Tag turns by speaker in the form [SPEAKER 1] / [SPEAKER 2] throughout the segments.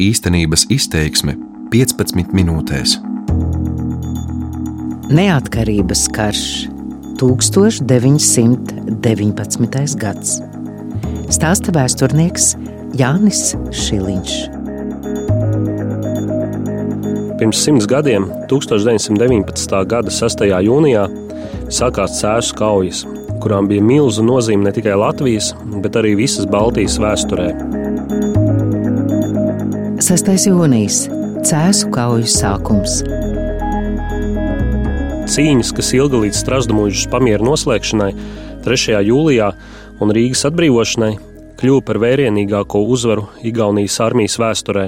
[SPEAKER 1] Īstenības izteiksme 15 minūtēs.
[SPEAKER 2] Neatkarības karš 1919. gads. Stāsta vēsturnieks Jānis Šiliņš.
[SPEAKER 3] Pirms simts gadiem, 1919. gada 6. jūnijā, sākās cēsu kaujas, kurām bija milzu nozīme ne tikai Latvijas, bet arī visas Baltijas vēsturē.
[SPEAKER 2] 6. jūnijas - Cēsu kauju sākums.
[SPEAKER 3] Cīņas, kas ilga līdz Strasdamūžas pamiera noslēgšanai, 3. jūlijā un Rīgas atbrīvošanai, kļuva par vērienīgāko uzvaru Igaunijas armijas vēsturē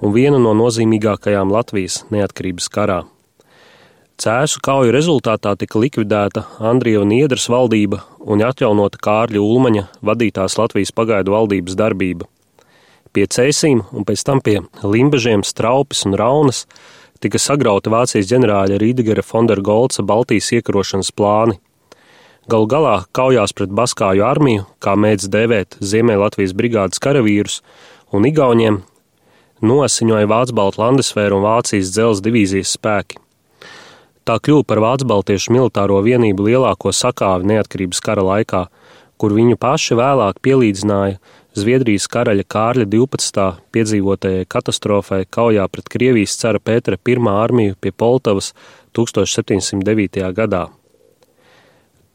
[SPEAKER 3] un viena no nozīmīgākajām Latvijas neatkarības karā. Cēsu kauju rezultātā tika likvidēta Andrieva Niedras valdība un atjaunota Kārļa Ulmaņa vadītās Latvijas pagaidu valdības darbība. Pie cēsīm un pēc tam pie limbažiem, straupes un raunas tika sagrauti Vācijas ģenerāļa Rīdegera Fondergolca Baltijas iekarošanas plāni. Galu galā kaujās pret Baskāju armiju, kā mēdz dēvēt Ziemeļlatvijas brigādes karavīrus, un Igauniem nosiņoja Vācu Baltu landesfēru un Vācijas dzelzs divīzijas spēki. Tā kļuva par Vācu Baltiešu militāro vienību lielāko sakāvi neatkarības kara laikā, kur viņu paši vēlāk pielīdzināja Zviedrijas karaļa Kārļa 12. piedzīvotajai katastrofai kaujā pret Krievijas cara Pētera I armiju pie Poltavas 1709. gadā.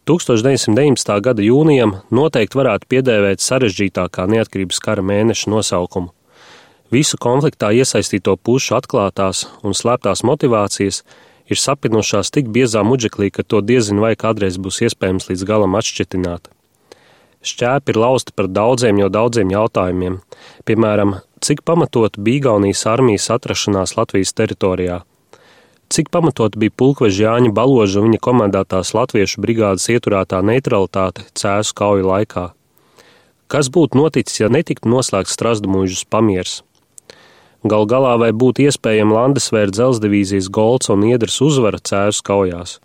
[SPEAKER 3] 1919. gada jūnijam noteikti varētu piedēvēt sarežģītākā neatkarības kara mēneša nosaukumu. Visu konfliktā iesaistīto pušu atklātās un slēptās motivācijas ir sapinušās tik biezā muģeklī, ka to diezinu vai kādreiz būs iespējams līdz galam atšķetināt. Šķēpi ir lausti par daudziem jau daudziem jautājumiem, piemēram, cik pamatot bija Igaunijas armijas atrašanās Latvijas teritorijā, cik pamatot bija pulkveža Jāņa Baloža un viņa komandētās latviešu brigādes ieturētā neutralitāte cēsu kauju laikā. Kas būtu noticis, ja netiktu noslēgts Strasdamūžas pamiers? Gal galā vai būtu iespējama Landesvēra dzelzdivīzijas Golds un Iedras uzvara cēzus kaujās.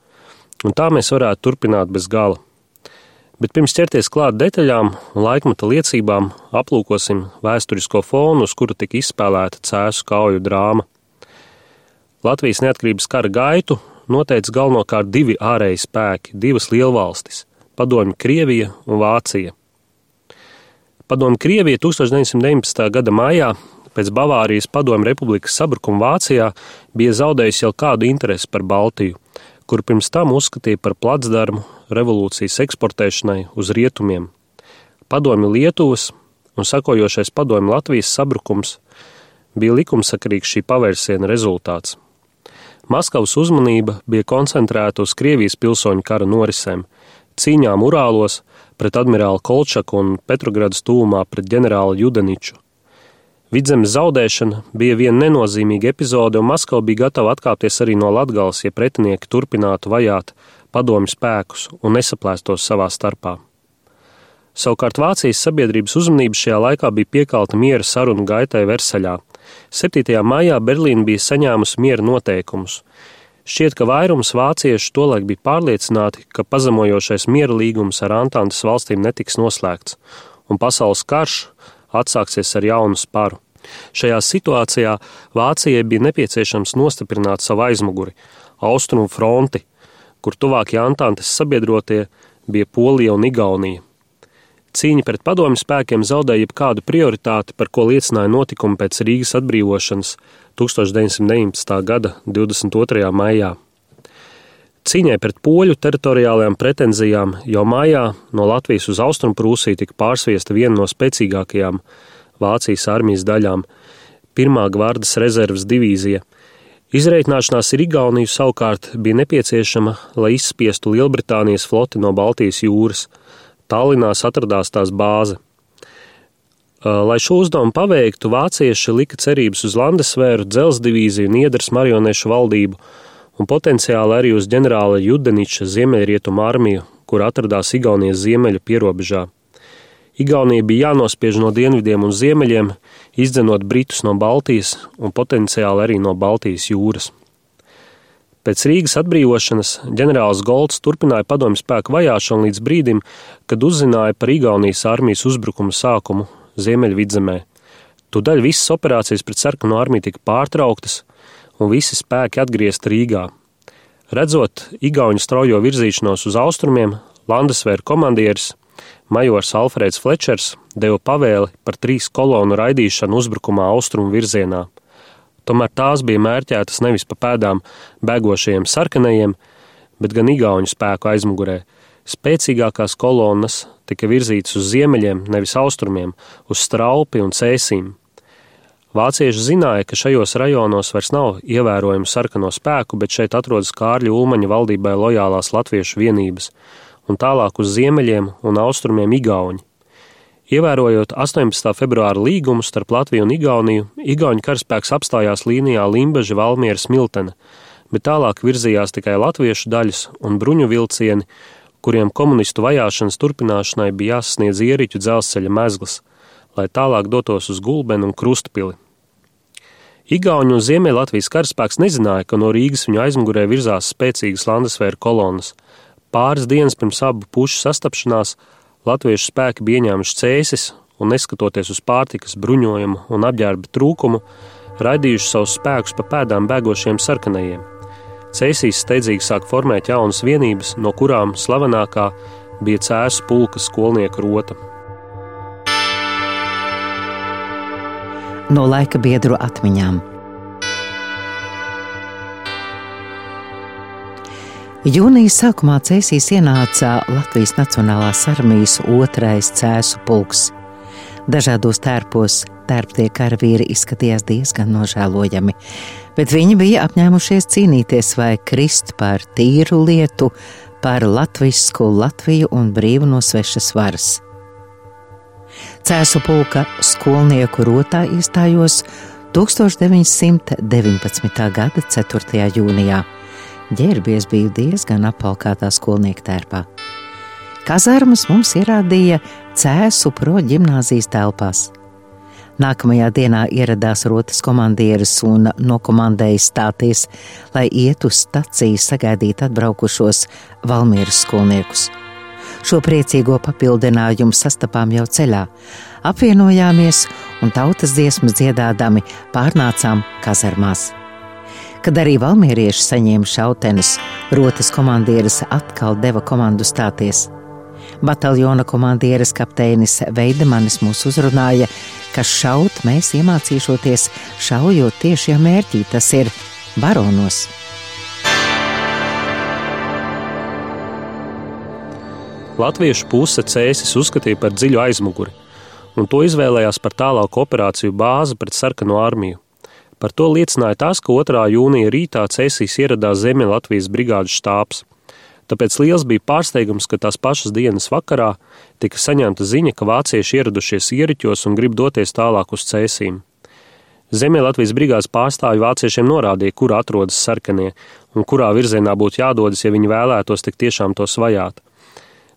[SPEAKER 3] Un tā mēs varētu turpināt bez gala. Bet pirms ķerties klāt detaļām un laikmeta liecībām, aplūkosim vēsturisko fonu, uz kuru tika izspēlēta cēsu kauju drāma. Latvijas neatkarības kara gaitu noteica galvenokārt divi ārēji spēki, divas lielvalstis - Padomju Krievija un Vācija. Padomju Krievija 1919. gada maijā pēc Bavārijas Padomju Republikas sabrukuma Vācijā bija zaudējusi jau kādu interesi par Baltiju, kur pirms tam uzskatīja par placdarmu revolūcijas eksportēšanai uz rietumiem. Padomju Lietuvas un sakojošais padomju Latvijas sabrukums bija likumsakarīgs šī pavērsiena rezultāts. Maskavas uzmanība bija koncentrēta uz Krievijas pilsoņu kara norisēm, cīņām Urālos pret admirāli Kolčaku un Petrogradas tūmā pret ģenerāli Judeniču, Vidzemes zaudēšana bija viena nenozīmīga epizode, un Maskava bija gatava atkāpties arī no Latgales, ja pretinieki turpinātu vajāt padomju spēkus un nesaplēstos savā starpā. Savukārt Vācijas sabiedrības uzmanība šajā laikā bija piekalta miera sarunu gaitai Versaļā. 7. maijā Berlīna bija saņēmusi miera noteikumus. Šķiet, ka vairums vāciešu tolaik bija pārliecināti, ka pazemojošais miera līgums ar Antantes valstīm netiks noslēgts, un pasaules karš atsāksies ar jaunu sparu. Šajā situācijā Vācijai bija nepieciešams nostiprināt savu aizmuguri, austrumu fronti, kur tuvākie Antantes sabiedrotie bija Polija un Igaunija. Cīņa pret padomju spēkiem zaudēja jebkādu prioritāti, par ko liecināja notikumi pēc Rīgas atbrīvošanas 1919. gada 22. maijā. Cīņai pret poļu teritoriālajām pretenzijām jau maijā no Latvijas uz Austrumprūsiju tika pārsviesta viena no spēcīgākajām Vācijas armijas daļām - Pirmā gvardas rezerves divīzija. Izreikināšanās ar Igauniju savukārt bija nepieciešama, lai izspiestu Lielbritānijas floti no Baltijas jūras. Tallinās atradās tās bāze. Lai šo uzdevumu paveiktu, vācieši lika cerības uz Landesvēru, dzelzs un iedras marionešu valdību, un potenciāli arī uz ģenerāla Judeniča ziemeļrietumu armiju, kur atradās Igaunijas ziemeļu pierobežā. Igaunija bija jānospiež no dienvidiem un ziemeļiem, izdzenot Britus no Baltijas un potenciāli arī no Baltijas jūras. Pēc Rīgas atbrīvošanas ģenerālis Golds turpināja padomju spēku vajāšanu līdz brīdim, kad uzzināja par Igaunijas armijas uzbrukuma sākumu Ziemeļvidzemē. Tūdaļ visas operācijas pret sarkano armiju tika pārtrauktas, un visi spēki atgriezti Rīgā. Redzot Igauņu straujo virzīšanos uz austrumiem, Landesvēra komandieris Majors Alfrēds Flečers deva pavēli par trīs kolonu raidīšanu uzbrukumā austrumu virzienā. Tomēr tās bija mērķētas nevis pa pēdām bēgošajiem sarkanajiem, bet gan igauņu spēku aizmugurē. Spēcīgākās kolonas tika virzītas uz ziemeļiem, nevis austrumiem, uz straupi un cēsīm. Vācieši zināja, ka šajos rajonos vairs nav ievērojumu sarkano spēku, bet šeit atrodas Kārļa Ulmaņa valdībai lojālās latviešu vienības, un tālāk uz ziemeļiem un austrumiem Igauņi. Ievērojot 18. februāra līgumu starp Latviju un Igauniju, Igaunijas karaspēks apstājās līnijā Limbaģa Valmiera Smiltene, bet tālāk virzījās tikai latviešu daļas un bruņu vilcieni, kuriem komunistu vajāšanas turpināšanai bija jāsasniedz ieriķu dzelzceļa mezgls, lai tālāk dotos uz Gulbenu un Krustpili. Igauņu un Ziemeļlatvijas karaspēks nezināja, ka no Rīgas viņu aizmugurē virzās spēcīgas landesvēra kolonas, Pāris dienas pirms abu pušu sastapšanās latviešu spēki bija ieņēmuši cēsis un, neskatoties uz pārtikas, bruņojumu un apģērba trūkumu, raidījuši savus spēkus pa pēdām bēgošiem sarkanajiem. Cēsīs steidzīgi sāk formēt jaunas vienības, no kurām slavenākā bija cēsu pulka skolnieku rota.
[SPEAKER 2] No laika biedru atmiņām. Jūnija sākumā cēsīs ienāca Latvijas Nacionālās armijas otrais cēsu pulks. Dažādos tērpos tērptie karavīri izskatījās diezgan nožēlojami, bet viņi bija apņēmušies cīnīties vai krist par tīru lietu, par latvisku Latviju un brīvu no svešas varas. Cēsu pulka skolnieku rotā iestājos 1919. gada 4. jūnijā ģērbies biju diezgan apalkātā skolnieka tērpā. Kazarmas mums ierādīja cēsu pro ģimnāzijas telpās. Nākamajā dienā ieradās rotas komandieris un nokomandēja stāties, lai iet uz staciju sagaidīt atbraukušos Valmīras skolniekus. Šo priecīgo papildinājumu sastapām jau ceļā, apvienojāmies un tautas dziesmas dziedādami pārnācām kazarmās. Kad arī valmierieši saņēma šautenes, rotas komandieris atkal deva komandu stāties. Bataljona komandieris kapteinis Veidemanis mūs uzrunāja, ka šaut mēs iemācīšoties šaujot tiešajā mērķī, tas ir baronos.
[SPEAKER 3] Latviešu puse cēsis uzskatīja par dziļu aizmuguri, un to izvēlējās par tālāku operāciju bāzi pret sarkano armiju. Par to liecināja tas, ka 2. jūnija rītā Cēsīs ieradās Ziemeļlatvijas brigādes štābs. Tāpēc liels bija pārsteigums, ka tās pašas dienas vakarā tika saņemta ziņa, ka vācieši ieradušies ieriķos un grib doties tālāk uz cēsīm. Ziemeļlatvijas brigādes pārstāvji vāciešiem norādīja, kur atrodas sarkanie un kurā virzienā būtu jādodas, ja viņi vēlētos tik tiešām tos vajāt.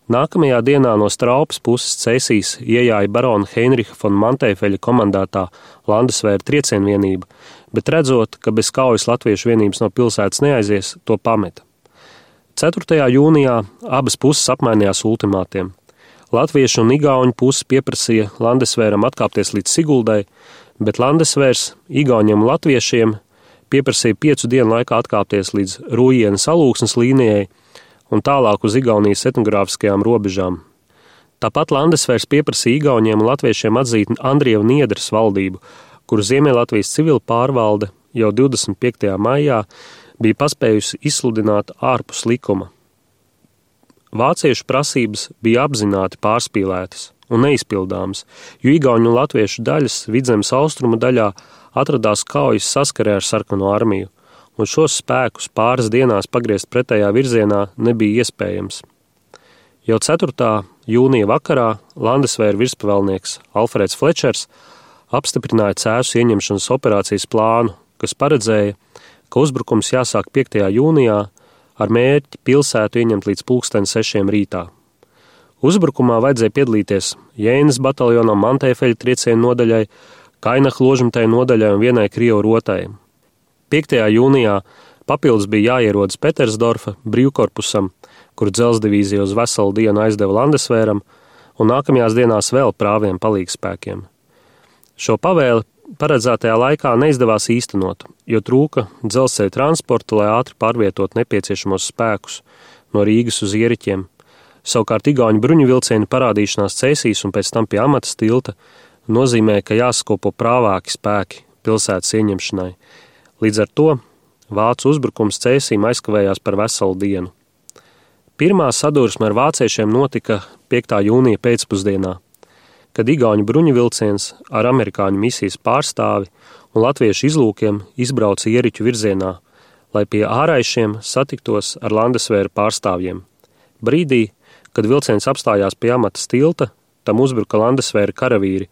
[SPEAKER 3] Nākamajā dienā no straupas puses cēsīs iejāja barona Heinricha von Mantēfeļa komandētā Landesvēra triecienvienība, bet redzot, ka bez kaujas latviešu vienības no pilsētas neaizies, to pameta. 4. jūnijā abas puses apmainījās ultimātiem. Latviešu un Igauņu puse pieprasīja Landesvēram atkāpties līdz Siguldai, bet Landesvērs Igauņiem un Latviešiem pieprasīja piecu dienu laikā atkāpties līdz Rūjienas alūksnes līnijai, un tālāk uz Igaunijas etnogrāfiskajām robežām. Tāpat Landesvērs pieprasīja Igauniem un Latviešiem atzīt Andrievu Niedras valdību, kuru Ziemeļlatvijas civila pārvalde jau 25. maijā bija paspējusi izsludināt ārpus likuma. Vāciešu prasības bija apzināti pārspīlētas un neizpildāmas, jo Igauniju un Latviešu daļas vidzemes austrumu daļā atradās kaujas saskarē ar sarkano armiju un šos spēkus pāris dienās pagriezt pretējā virzienā nebija iespējams. Jau 4. jūnija vakarā Landesvēra virspavēlnieks Alfrēds Flečers apstiprināja cēsu ieņemšanas operācijas plānu, kas paredzēja, ka uzbrukums jāsāk 5. jūnijā ar mērķi pilsētu ieņemt līdz pulksten sešiem rītā. Uzbrukumā vajadzēja piedalīties Jēnas bataljonam, Mantēfeļa triecienu nodaļai, Kainaha ložumtai nodaļai un vienai Krievu rotai. 5. jūnijā papildus bija jāierodas Petersdorfa brīvkorpusam, kur dzelzdivīzija uz veselu dienu aizdeva Landesvēram, un nākamajās dienās vēl prāviem palīgspēkiem. Šo pavēli paredzētajā laikā neizdevās īstenot, jo trūka dzelzceļa transporta, lai ātri pārvietot nepieciešamos spēkus no Rīgas uz ieriķiem. Savukārt Igaunijas bruņu vilcienu parādīšanās cēsīs un pēc tam pie amata tilta nozīmē, ka jāsakopo prāvāki spēki pilsētas ieņemšanai. Līdz ar to vācu uzbrukums cēsīm aizkavējās par veselu dienu. Pirmā sadursme ar vāciešiem notika 5. jūnija pēcpusdienā kad Igaunijas bruņuvilciens ar amerikāņu misijas pārstāvi un latviešu izlūkiem izbrauca ieriķu virzienā, lai pie āraišiem satiktos ar Landesvēra pārstāvjiem. Brīdī, kad vilciens apstājās pie amata tilta, tam uzbruka Landesvēra karavīri,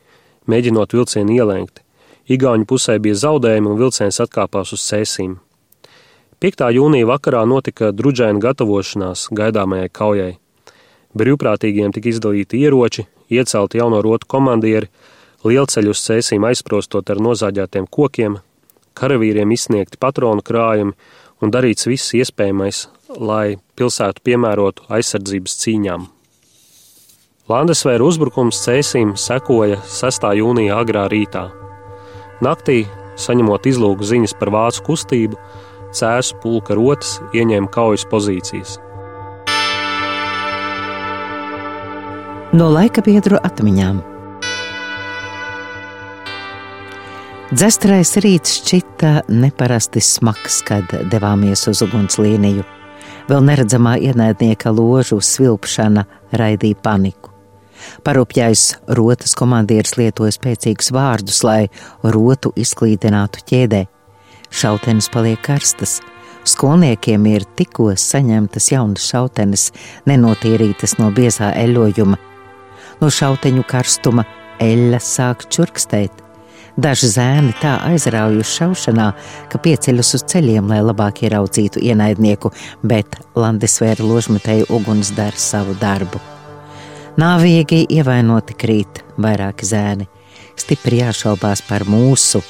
[SPEAKER 3] mēģinot vilcienu ielēkt. Igauņu pusē bija zaudējumi un vilciens atkāpās uz cēsīm. 5. jūnija vakarā notika druģēna gatavošanās gaidāmajai kaujai. Brīvprātīgiem tika izdalīti ieroči, iecelti jauno rotu komandieri, lielceļu uz cēsīm aizprostot ar nozāģētiem kokiem, karavīriem izsniegti patronu krājumi un darīts viss iespējamais, lai pilsētu piemērotu aizsardzības cīņām. Landesvēra uzbrukums cēsīm sekoja 6. jūnija agrā rītā. Naktī, saņemot izlūgu ziņas par vācu kustību, cēsu pulka rotas ieņēma kaujas pozīcijas.
[SPEAKER 2] no laika biedru atmiņām. Dzestrais rīts šķita neparasti smags, kad devāmies uz ugunslīniju. Vēl neredzamā ienaidnieka ložu svilpšana raidīja paniku. Parupjais rotas komandieris lietoja spēcīgus vārdus, lai rotu izklīdinātu ķēdē. Šautenes paliek karstas, skolniekiem ir tikko saņemtas jaunas šautenes, nenotīrītas no biezā eļojuma, no šauteņu karstuma eļļa sāk čurkstēt. Daži zēni tā aizraujuši šaušanā, ka pieceļas uz ceļiem, lai labāk ieraudzītu ienaidnieku, bet Landisvēra ložmetēju uguns dara savu darbu. Nāvīgi ievainoti krīt vairāki zēni. Stipri jāšaubās par mūsu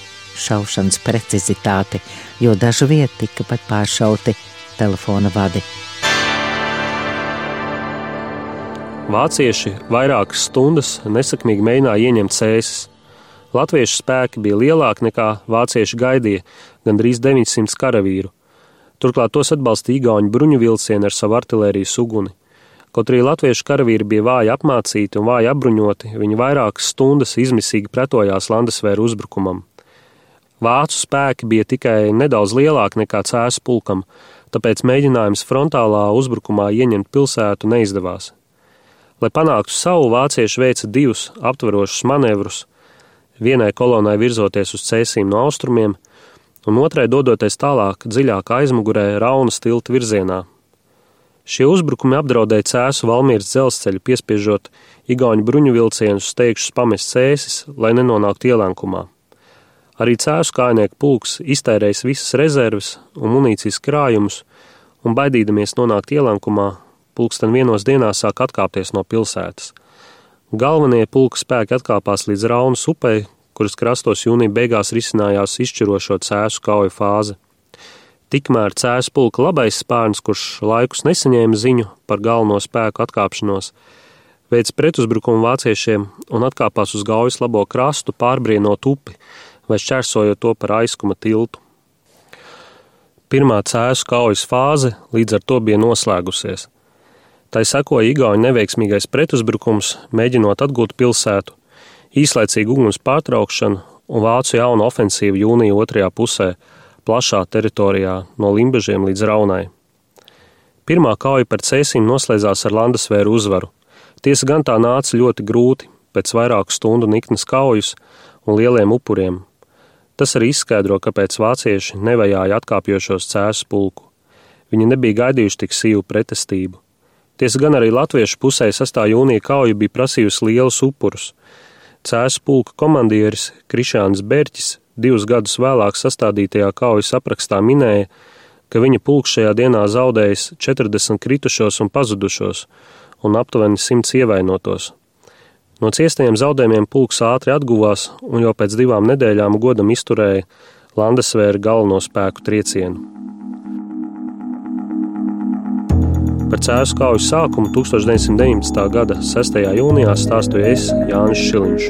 [SPEAKER 2] šaušanas precizitāti, jo dažu vietu tika pat pāršauti telefona vadi.
[SPEAKER 3] Vācieši vairākas stundas nesakmīgi mēģināja ieņemt sēnes. Latviešu spēki bija lielāki nekā vācieši gaidīja, gandrīz 900 karavīru. Turklāt tos atbalstīja Igaunijas bruņu vilcieni ar savu artērijas uguni. Kaut arī latviešu karavīri bija vāji apmācīti un vāji apbruņoti, viņi vairākas stundas izmisīgi pretojās Landesvēra uzbrukumam. Vācu spēki bija tikai nedaudz lielāki nekā cēsu pulkam, tāpēc mēģinājums frontālā uzbrukumā ieņemt pilsētu neizdevās. Lai panāktu savu, vācieši veica divus aptverošus manevrus, vienai kolonai virzoties uz cēsīm no austrumiem, un otrai dodoties tālāk dziļāk aizmugurē Raunas tilta virzienā. Šie uzbrukumi apdraudēja cēsu Valmīras dzelzceļu, piespiežot Igaunijas bruņu vilcienus steigšus pamest cēsis, lai nenonāktu ielēnkumā. Arī cēsu kājnieku pulks iztērējis visas rezerves un munīcijas krājumus, un baidīdamies nonākt ielēnkumā, pulksten vienos dienās sāk atkāpties no pilsētas. Galvenie pulka spēki atkāpās līdz Raunas upei, kuras krastos jūnija beigās risinājās izšķirošo cēsu kauju fāzi. Tikmēr cēsu pulka labais spārns, kurš laikus nesaņēma ziņu par galveno spēku atkāpšanos, veids pretuzbrukumu vāciešiem un atkāpās uz gaujas labo krastu, pārbrienot upi vai šķērsojot to par aizkuma tiltu. Pirmā cēsu kaujas fāze līdz ar to bija noslēgusies. Tai sekoja Igaunijas neveiksmīgais pretuzbrukums, mēģinot atgūt pilsētu, īslaicīga uguns pārtraukšana un vācu jauna ofensīva jūnija otrajā pusē, plašā teritorijā no Limbažiem līdz Raunai. Pirmā kauja par cēsīm noslēdzās ar Landesvēru uzvaru. Tiesa gan tā nāca ļoti grūti, pēc vairāku stundu niknas kaujas un lieliem upuriem. Tas arī izskaidro, kāpēc vācieši nevajāja atkāpjošos cēsu pulku. Viņi nebija gaidījuši tik sīvu pretestību. Tiesa gan arī latviešu pusē 6. jūnija kauja bija prasījusi lielus upurus. Cēsu pulka komandieris Krišāns Bērķis divus gadus vēlāk sastādītajā kaujas aprakstā minēja, ka viņa pulks šajā dienā zaudējis 40 kritušos un pazudušos un aptuveni 100 ievainotos. No ciestajiem zaudējumiem pulks ātri atguvās un jau pēc divām nedēļām godam izturēja Landesvēra galveno spēku triecienu. Par cēzu kauju sākumu 1919. gada 6. jūnijā stāstīju es Jānis Šiliņš.